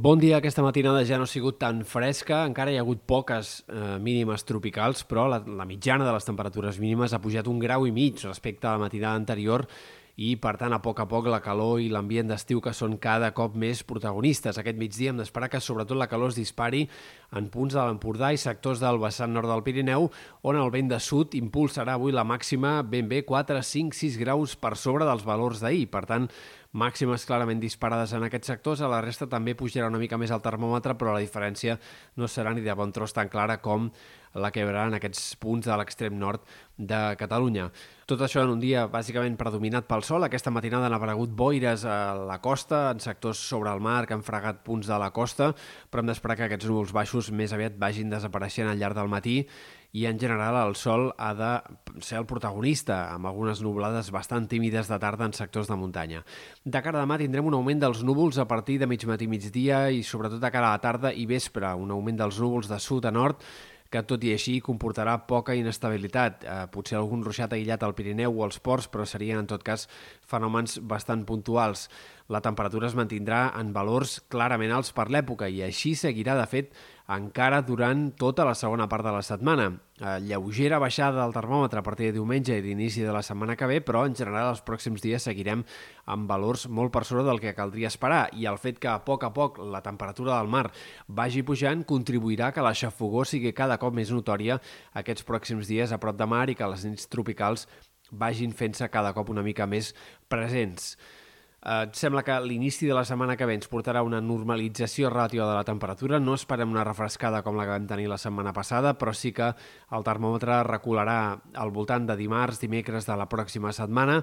Bon dia. Aquesta matinada ja no ha sigut tan fresca, encara hi ha hagut poques eh, mínimes tropicals, però la, la mitjana de les temperatures mínimes ha pujat un grau i mig respecte a la matinada anterior i, per tant, a poc a poc la calor i l'ambient d'estiu que són cada cop més protagonistes. Aquest migdia hem d'esperar que sobretot la calor es dispari en punts de l'Empordà i sectors del vessant nord del Pirineu, on el vent de sud impulsarà avui la màxima ben bé 4, 5, 6 graus per sobre dels valors d'ahir. Per tant, màximes clarament disparades en aquests sectors, a la resta també pujarà una mica més el termòmetre, però la diferència no serà ni de bon tros tan clara com la que haurà en aquests punts de l'extrem nord de Catalunya. Tot això en un dia bàsicament predominat pel sol. Aquesta matinada han aparegut boires a la costa, en sectors sobre el mar que han fregat punts de la costa, però hem d'esperar que aquests núvols baixos més aviat vagin desapareixent al llarg del matí i en general el sol ha de ser el protagonista, amb algunes nublades bastant tímides de tarda en sectors de muntanya. De cara a demà tindrem un augment dels núvols a partir de mig matí migdia i sobretot de cara a la tarda i vespre, un augment dels núvols de sud a nord que tot i així comportarà poca inestabilitat. Eh, potser algun ruixat aïllat al Pirineu o als ports, però serien en tot cas fenòmens bastant puntuals. La temperatura es mantindrà en valors clarament alts per l'època i així seguirà, de fet, encara durant tota la segona part de la setmana. Eh, lleugera baixada del termòmetre a partir de diumenge i d'inici de la setmana que ve, però en general els pròxims dies seguirem amb valors molt per sobre del que caldria esperar i el fet que a poc a poc la temperatura del mar vagi pujant contribuirà que la xafogó sigui cada cop més notòria aquests pròxims dies a prop de mar i que les nits tropicals vagin fent-se cada cop una mica més presents. Eh, sembla que l'inici de la setmana que ve ens portarà una normalització relativa de la temperatura. No esperem una refrescada com la que vam tenir la setmana passada, però sí que el termòmetre recularà al voltant de dimarts, dimecres de la pròxima setmana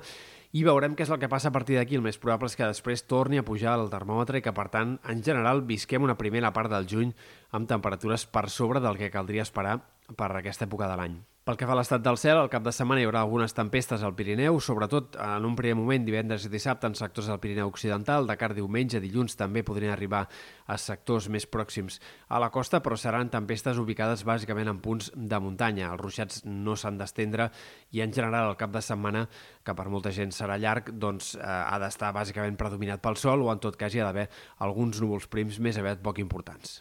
i veurem què és el que passa a partir d'aquí. El més probable és que després torni a pujar el termòmetre i que, per tant, en general, visquem una primera part del juny amb temperatures per sobre del que caldria esperar per aquesta època de l'any. Pel que fa a l'estat del cel, al cap de setmana hi haurà algunes tempestes al Pirineu, sobretot en un primer moment divendres i dissabte en sectors del Pirineu Occidental, de car diumenge, dilluns també podrien arribar a sectors més pròxims a la costa, però seran tempestes ubicades bàsicament en punts de muntanya. Els ruixats no s'han d'estendre i en general el cap de setmana, que per molta gent serà llarg, doncs eh, ha d'estar bàsicament predominat pel sol o en tot cas hi ha d'haver alguns núvols prims més aviat poc importants.